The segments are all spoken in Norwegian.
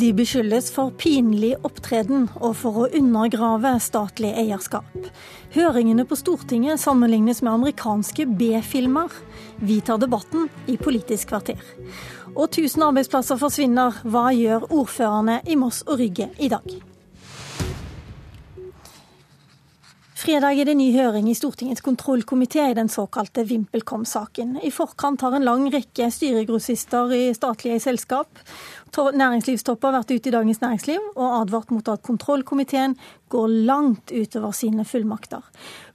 De beskyldes for pinlig opptreden og for å undergrave statlig eierskap. Høringene på Stortinget sammenlignes med amerikanske B-filmer. Vi tar debatten i Politisk kvarter. Og 1000 arbeidsplasser forsvinner. Hva gjør ordførerne i Moss og Rygge i dag? Fredag er det ny høring i Stortingets kontrollkomité i den såkalte VimpelCom-saken. I forkant har en lang rekke styregrossister i statlige selskap næringslivstopper vært ute i Dagens Næringsliv og advart mot at kontrollkomiteen går langt utover sine fullmakter.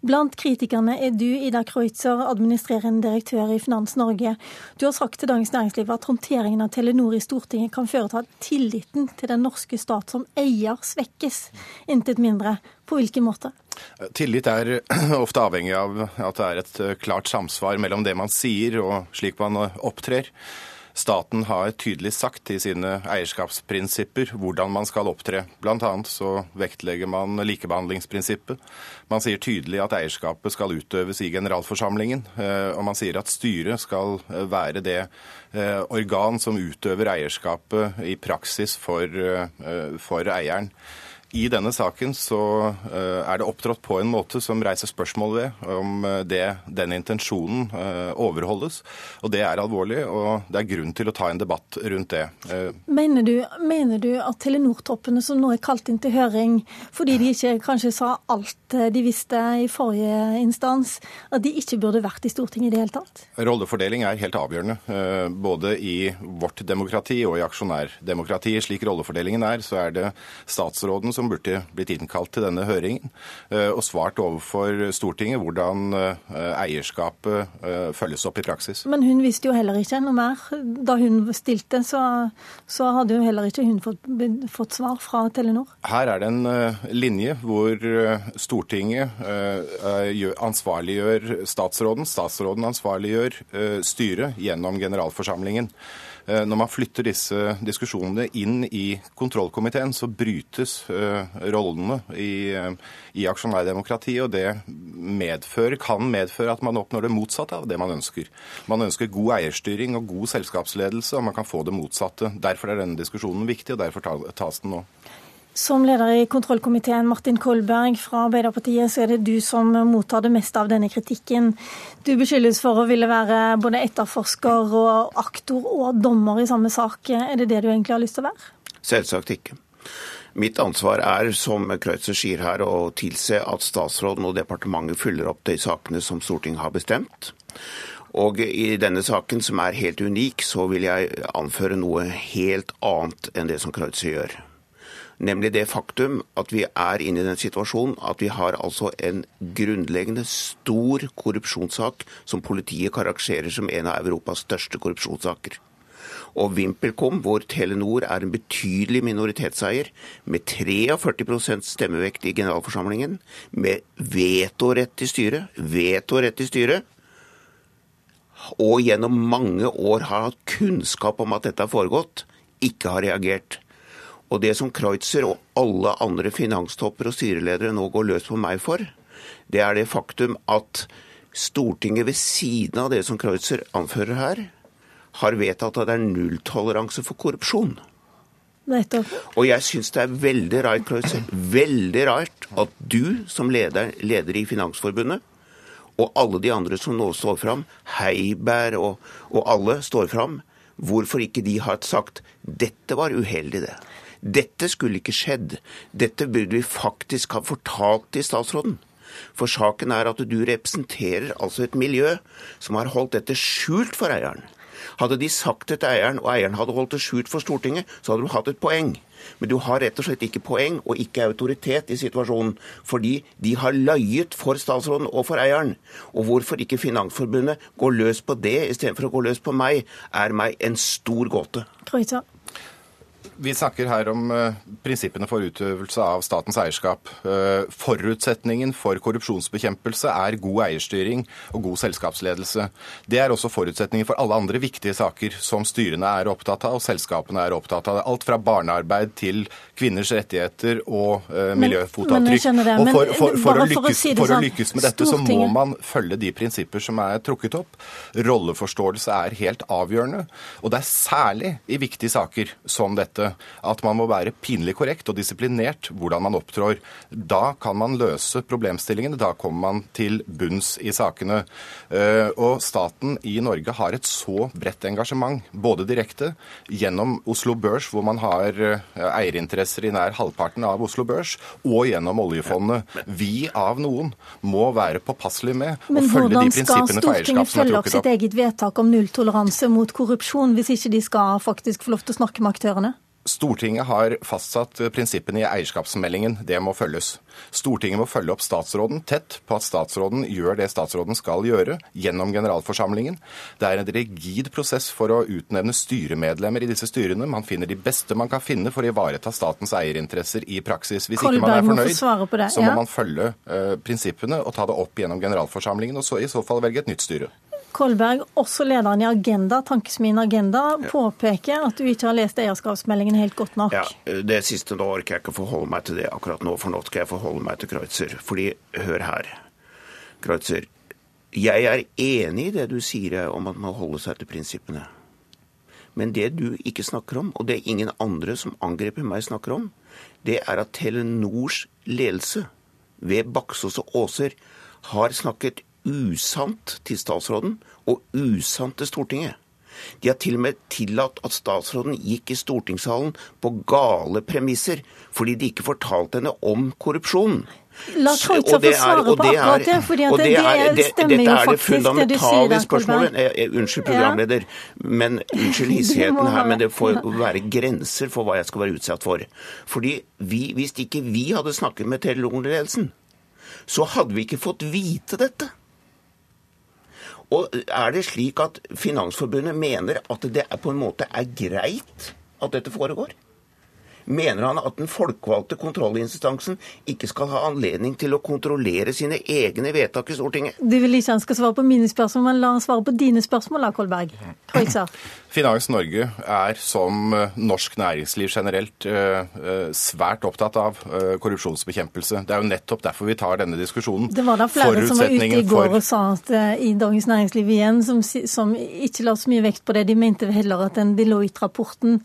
Blant kritikerne er du, Ida Kreutzer, administrerende direktør i Finans Norge. Du har sagt til Dagens Næringsliv at håndteringen av Telenor i Stortinget kan føre til at tilliten til den norske stat som eier svekkes. Intet mindre. På hvilken måte? Tillit er ofte avhengig av at det er et klart samsvar mellom det man sier og slik man opptrer. Staten har tydelig sagt i sine eierskapsprinsipper hvordan man skal opptre. Bl.a. så vektlegger man likebehandlingsprinsippet. Man sier tydelig at eierskapet skal utøves i generalforsamlingen. Eh, og man sier at styret skal eh, være det eh, organ som utøver eierskapet i praksis for, for eieren. I denne saken så eh, er det opptrådt på en måte som reiser spørsmål ved om eh, det, den intensjonen eh, overholdes. Og Det er alvorlig, og det er grunn til å ta en debatt rundt det. Mener du, mener du at Telenor-toppene som nå er kalt inn til høring, fordi de ikke kanskje sa alt de visste i forrige instans, at de ikke burde vært i Stortinget i det hele tatt? Rollefordeling er helt avgjørende. Både i vårt demokrati og i aksjonærdemokrati. Slik rollefordelingen er, så er det statsråden som burde blitt innkalt til denne høringen eh, og svart overfor Stortinget hvordan eh, eierskapet eh, følges opp i praksis. Men hun visste jo heller ikke noe mer. Da hun stilte, så, så hadde jo heller ikke hun fått, fått, svar fra Telenor. Her er det en linje hvor Stortinget ansvarliggjør statsråden, statsråden ansvarliggjør styret gjennom generalforsamlingen. Når man flytter disse diskusjonene inn i kontrollkomiteen, så brytes rollene i, i aksjonærdemokratiet. Og det medfører, kan medføre at man oppnår det motsatte av det man ønsker. Man ønsker god eierstyring og god selskapsledelse, og man kan få det motsatte. Derfor er denne diskusjonen viktig, og derfor tas den nå. Som leder i kontrollkomiteen, Martin Kolberg fra Arbeiderpartiet, så er det du som mottar det meste av denne kritikken. Du beskyldes for å ville være både etterforsker og aktor og dommer i samme sak. Er det det du egentlig har lyst til å være? Selvsagt ikke. Mitt ansvar er, som Kreutzer sier her, å tilse at statsråden og departementet fyller opp de sakene som Stortinget har bestemt. Og i denne saken, som er helt unik, så vil jeg anføre noe helt annet enn det som Kreutzer gjør. Nemlig det faktum at vi er inne i den situasjonen at vi har altså en grunnleggende stor korrupsjonssak som politiet karakteriserer som en av Europas største korrupsjonssaker. Og VimpelCom, hvor Telenor er en betydelig minoritetseier, med 43% stemmevekt i generalforsamlingen, med vetorett i styret, vetorett i styret, og gjennom mange år har hatt kunnskap om at dette har foregått, ikke har reagert. Og det som Kreutzer og alle andre finanstopper og styreledere nå går løs på meg for, det er det faktum at Stortinget ved siden av det som Kreutzer anfører her, har vedtatt at det er nulltoleranse for korrupsjon. Nettopp. Og jeg syns det er veldig rart, Kreutzer, veldig rart at du som leder, leder, i Finansforbundet, og alle de andre som nå står fram, Heiberg og, og alle står fram, hvorfor ikke de har sagt dette var uheldig, det. Dette skulle ikke skjedd. Dette burde vi faktisk ha fortalt til statsråden. For saken er at du representerer altså et miljø som har holdt dette skjult for eieren. Hadde de sagt det til eieren, og eieren hadde holdt det skjult for Stortinget, så hadde de hatt et poeng. Men du har rett og slett ikke poeng og ikke autoritet i situasjonen. Fordi de har løyet for statsråden og for eieren. Og hvorfor ikke Finansforbundet går løs på det istedenfor å gå løs på meg, er meg en stor gåte. Krøyta. Vi snakker her om uh, prinsippene for utøvelse av statens eierskap. Uh, forutsetningen for korrupsjonsbekjempelse er god eierstyring og god selskapsledelse. Det er også forutsetningen for alle andre viktige saker som styrene er opptatt av og selskapene er opptatt av. Alt fra barnearbeid til kvinners rettigheter og uh, miljøfotavtrykk. Og for, for, for, å lykkes, for, å sånn, lykkes, med dette, så må man følge de prinsipper som er trukket opp. Rolleforståelse er helt avgjørende. Og det er særlig i viktige saker som dette dette. At man må være pinlig korrekt og disiplinert hvordan man opptrår. Da kan man løse problemstillingene. Da kommer man til bunns i sakene. Eh, og staten i Norge har et så bredt engasjement, både direkte gjennom Oslo Børs, hvor man har eh, eierinteresser i nær halvparten av Oslo Børs, og gjennom oljefondet. Vi av noen må være påpasselige med å følge de hvordan skal prinsippene for eierskap Stortinget som er følge opp trukket sitt opp. eget vedtak om nulltoleranse mot korrupsjon, hvis ikke de skal faktisk få lov til å snakke med aktørene? Stortinget har fastsatt prinsippene i eierskapsmeldingen. Det må følges. Stortinget må følge opp statsråden tett på at statsråden gjør det statsråden skal gjøre gjennom generalforsamlingen. Det er en rigid prosess for å utnevne styremedlemmer i disse styrene. Man finner de beste man kan finne for å ivareta statens eierinteresser i praksis. Hvis ikke man er fornøyd, så må man følge eh, prinsippene og ta det opp gjennom generalforsamlingen, og så i så fall velge et nytt styre. Kolberg, også lederen i Agenda, tankesmien Agenda, påpeker at du ikke har lest eierskapsmeldingen helt godt nok. Ja, Det siste nå orker jeg ikke forholde meg til det akkurat nå, for nå skal jeg forholde meg til Kreutzer. Fordi, hør her. Kreutzer, jeg er enig i det du sier om at man holder seg til prinsippene. Men det du ikke snakker om, og det ingen andre som angriper meg snakker om, det er at Telenors ledelse ved Baksås og Åser har snakket usant til statsråden og usant til Stortinget. De har til og med tillatt at statsråden gikk i stortingssalen på gale premisser, fordi de ikke fortalte henne om korrupsjonen. La Kreutzer det få svare er- på det er- akkurat det, for det, det, er- det stemmer jo Dette er det faktisk, det du sier fundamentale der, spørsmålet. Kolberg. Eh, eh, Unnskyld, programleder, men unnskyld hissigheten her, men det får være grenser for hva jeg skal være utsatt for. Fordi vi, Hvis ikke vi hadde snakket med Telenor-ledelsen, så hadde vi ikke fått vite dette. Og er det slik at Finansforbundet mener at det på en måte er greit at dette foregår? Mener han at den folkevalgte kontrollinstansen ikke skal ha anledning til å kontrollere sine egne vedtak i Stortinget? Du vil ikke han skal svare på mine spørsmål, men la han svare på dine spørsmål da, Kolberg. Kreutzer. Finans Norge er som eh, norsk næringsliv generelt eh, eh, svært opptatt av korrupsjonsbekjempelse. Det er jo nettopp derfor vi tar denne diskusjonen. Det var da flere som var ute i går for- og sa at i Dagens Næringsliv igjen, som, som ikke la så mye vekt på det, de mente heller at den Deloitte-rapporten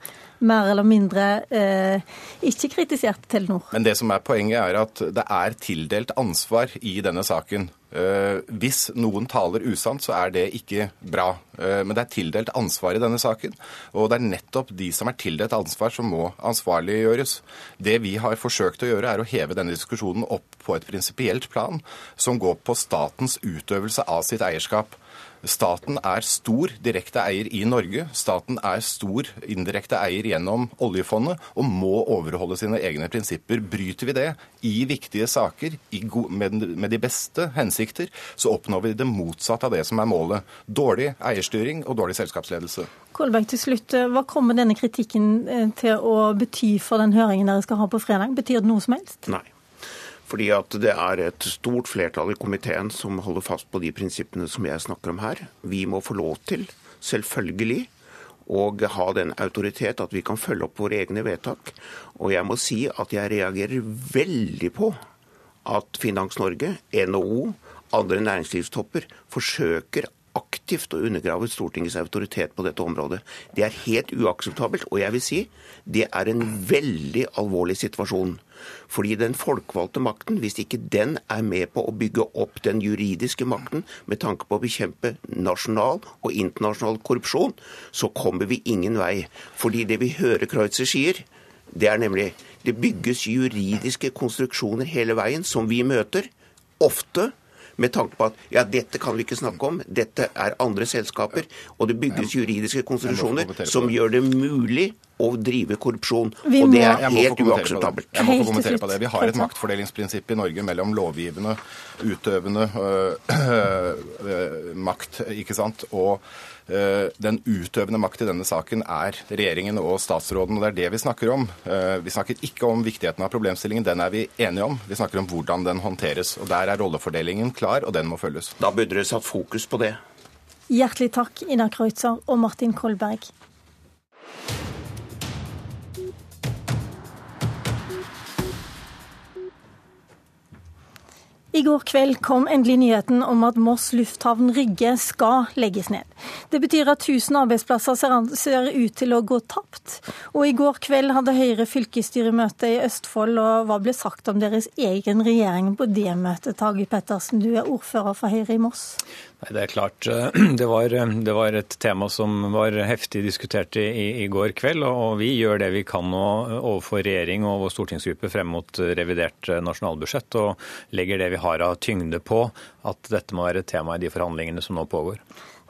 mer eller mindre eh, ikke kritiserte Telenor. Men det som er poenget er at det er tildelt ansvar i denne saken. Eh, hvis noen taler usant, så er det ikke bra. Eh, men det er tildelt ansvar i denne saken. Og det er nettopp de som er tildelt ansvar, som må ansvarliggjøres. Det vi har forsøkt å gjøre, er å heve denne diskusjonen opp på et prinsipielt plan, som går på statens utøvelse av sitt eierskap. Staten er stor direkte eier i Norge. Staten er stor indirekte eier gjennom oljefondet og må overholde sine egne prinsipper. Bryter vi det i viktige saker i med de beste hensikter, så oppnår vi det motsatte av det som er målet. Dårlig eierstyring og dårlig selskapsledelse. Kolberg, til slutt, eh, hva kommer denne kritikken eh, til å bety for den høringen dere skal ha på fredag? Betyr det noe som helst? Nei. Fordi at det er et stort flertall i komiteen som holder fast på de prinsippene som jeg snakker om her. Vi må få lov til, selvfølgelig, å ha den autoritet at vi kan følge opp våre egne vedtak. Og jeg må si at jeg reagerer veldig på at Finans Norge, NHO, andre næringslivstopper forsøker aktivt å undergrave Stortingets autoritet på dette området. Det er helt uakseptabelt, og jeg vil si det er en veldig alvorlig situasjon. Fordi den folkevalgte makten, hvis ikke den er med på å bygge opp den juridiske makten med tanke på å bekjempe nasjonal og internasjonal korrupsjon, så kommer vi ingen vei. Fordi det vi hører Kreutzer sier, det er nemlig det bygges juridiske konstruksjoner hele veien som vi møter, ofte med tanke på at ja, dette kan vi ikke snakke om, dette er andre selskaper, og det bygges juridiske konstitusjoner som gjør det mulig å drive korrupsjon. Må, Og det er helt uakseptabelt. Jeg må få kommentere på det. Vi har et maktfordelingsprinsipp i Norge mellom lovgivende, utøvende øh, øh, makt, ikke sant? Og øh, den utøvende makt i denne saken er regjeringen og statsråden, og det er det vi snakker om. Eh, vi snakker ikke om viktigheten av problemstillingen, den er vi enige om. Vi snakker om hvordan den håndteres. Og der er rollefordelingen klar, og den må følges. Da burde dere satt fokus på det. Hjertelig takk, Ina Kreutzer og Martin Kolberg. I går kveld kom endelig nyheten om at Moss lufthavn Rygge skal legges ned. Det betyr at 1000 arbeidsplasser ser ut til å gå tapt. Og i går kveld hadde Høyre fylkesstyremøte i Østfold, og hva ble sagt om deres egen regjering på det møtet? Tage Pettersen, du er ordfører for Høyre i Moss. Nei, Det er klart, eh, det var, eh, det var, et tema som var heftig diskutert i, i, går kveld. Og vi gjør det vi kan nå overfor regjering og vår stortingsgruppe frem mot revidert eh, nasjonalbudsjett. Og legger det vi har av tyngde på at dette må være tema i de forhandlingene som nå pågår.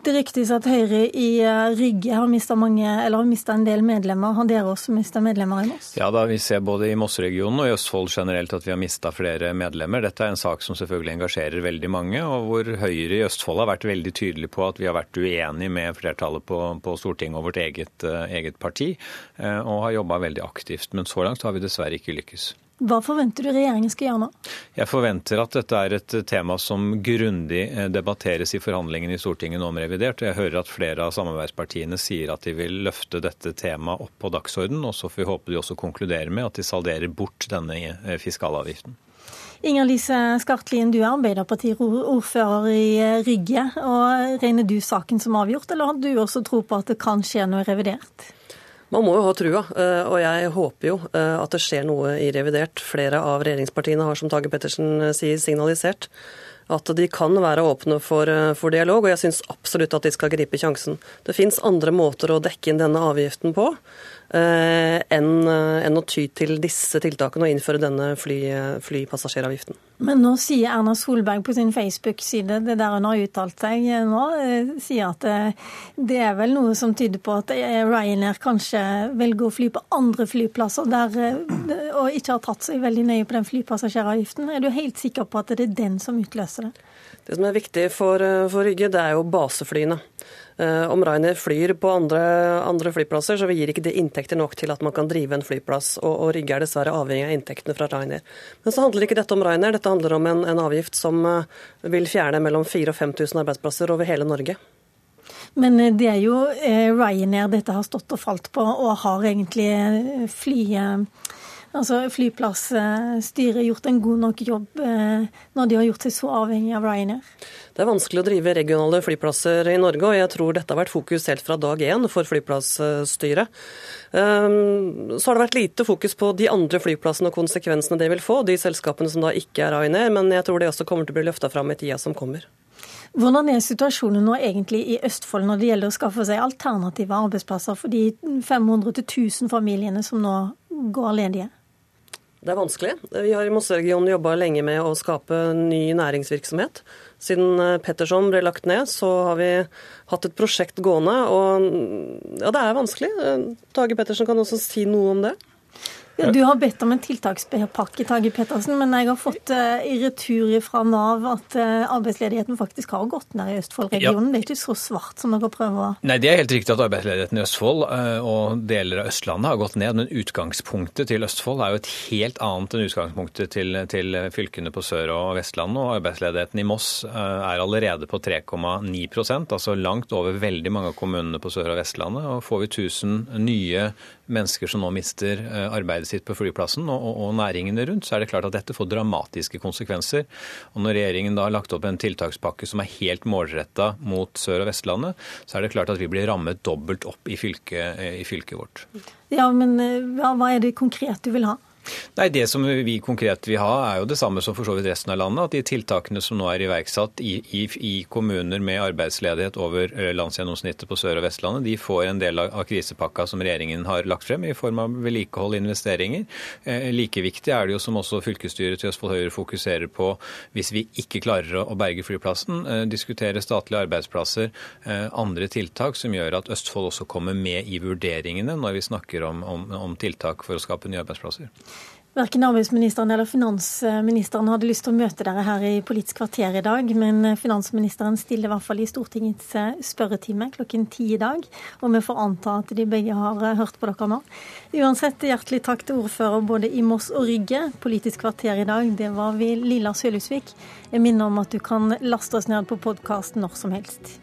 Det ryktes at Høyre i eh, Rygge har mista en del medlemmer. Har dere også mista medlemmer i Moss? Ja, da Vi ser både i Moss-regionen og i Østfold generelt at vi har mista flere medlemmer. Dette er en sak som selvfølgelig engasjerer veldig mange, og hvor Høyre i Østfold har vært veldig tydelig på at vi har vært uenige med flertallet på, på Stortinget og vårt eget, uh, eget parti, uh, og har jobba veldig aktivt. Men så langt har vi dessverre ikke lykkes. Hva forventer du regjeringen skal gjøre nå? Jeg forventer at dette er et tema som grundig eh, debatteres i forhandlingene i Stortinget nå om revidert. Jeg hører at flere av samarbeidspartiene sier at de vil løfte dette temaet opp på dagsordenen. Og så får vi håpe de også konkluderer med at de salderer bort denne eh, fiskalavgiften. Inger Lise Skartlien, du er Arbeiderparti-ordfører i eh, Rygge. og Regner du saken som avgjort, eller har du også tro på at det kan skje noe revidert? Man må jo ha trua, eh, og jeg håper jo eh, at det skjer noe i revidert. Flere av regjeringspartiene har, som Tage Pettersen eh, sier, signalisert at de kan være åpne for, for dialog, og jeg syns absolutt at de skal gripe sjansen. Det fins andre måter å dekke inn denne avgiften på. enn, enn å ty til disse tiltakene og innføre denne fly, flypassasjeravgiften. Men nå sier Erna Solberg på sin Facebook-side, det der hun har uttalt seg nå, eh, sier at det er vel noe som tyder på at Ryanair kanskje velger å fly på andre flyplasser der, og ikke har tatt seg veldig nøye på den flypassasjeravgiften. Er du helt sikker på at det er den som utløser det? Det som er viktig for, for Rygge, det er jo baseflyene. Eh, om Rainer flyr på andre, andre, flyplasser, så gir ikke det inntekter nok til at man kan drive en flyplass. Og, og Rygge er dessverre avhengig av inntektene fra Rainer. Men så handler ikke dette om Rainer, dette handler om en, en avgift som eh, vil fjerne mellom 4000 og 5000 arbeidsplasser over hele Norge. Men eh, det er jo Ryanair dette har stått og falt på, og har egentlig flyet Altså, Flyplassstyret gjort en god nok jobb eh, når de har gjort seg så avhengig av Ryanair? Det er vanskelig å drive regionale flyplasser i Norge, og jeg tror dette har vært fokus helt fra dag én for flyplassstyret. Ehm, så har det vært lite fokus på de andre flyplassene og konsekvensene det vil få, de selskapene som da ikke er Ryanair, men jeg tror det også kommer til å bli løfta fram i tida som kommer. Hvordan er situasjonen nå egentlig i Østfold når det gjelder å skaffe seg alternative arbeidsplasser for de 500-1000 familiene som nå går ledige? Det er vanskelig. Vi har i Mosseregionen jobba lenge med å skape ny næringsvirksomhet. Siden eh, Petterson ble lagt ned, så har vi hatt et prosjekt gående. Og ja, det er vanskelig. Eh, Tage Pettersen kan også si noe om det. Du har bedt om en tiltakspakke, Tage Pettersen, men jeg har fått uh, i retur fra Nav at uh, arbeidsledigheten faktisk har gått ned i Østfold-regionen. Ja. Det er ikke så svart som dere prøver å Nei, det er helt riktig at arbeidsledigheten i Østfold uh, og deler av Østlandet har gått ned. Men utgangspunktet til Østfold er jo et helt annet enn utgangspunktet til, til fylkene på Sør- og Vestlandet. Og arbeidsledigheten i Moss er allerede på 3,9% altså langt over veldig mange av kommunene på Sør- og Vestlandet. Og får vi 1000 nye mennesker som nå mister arbeidet sitt på flyplassen og, og, og, næringene rundt, så er det klart at dette får dramatiske konsekvenser. Og Når regjeringen da har lagt opp en tiltakspakke som er helt målretta mot Sør- og Vestlandet, så er det klart at vi blir rammet dobbelt opp i fylket, i fylket vårt. Ja, men hva, hva er det konkret du vil ha? Nei, Det som vi konkret vil ha, er jo det samme som for så vidt resten av landet. At de tiltakene som nå er iverksatt i, i, i kommuner med arbeidsledighet over eh, landsgjennomsnittet på Sør- og Vestlandet, de får en del av, av krisepakka som regjeringen har lagt frem, i form av vedlikehold og investeringer. Eh, like viktig er det jo, som også fylkesstyret til Østfold Høyre fokuserer på, hvis vi ikke klarer å, berge flyplassen, eh, diskutere statlige arbeidsplasser, eh, andre tiltak som gjør at Østfold også kommer med i vurderingene når vi snakker om, om, om tiltak for å skape nye arbeidsplasser. Verken arbeidsministeren eller finansministeren hadde lyst til å møte dere her i Politisk kvarter i dag, men finansministeren stiller i hvert fall i Stortingets eh, spørretime klokken ti i dag. Og vi får anta at de begge har eh, hørt på dere nå. Uansett, hjertelig takk til ordfører både i Moss og Rygge. Politisk kvarter i dag, det var vi Lilla Sølhusvik. Jeg minner om at du kan laste oss ned på podkast når som helst.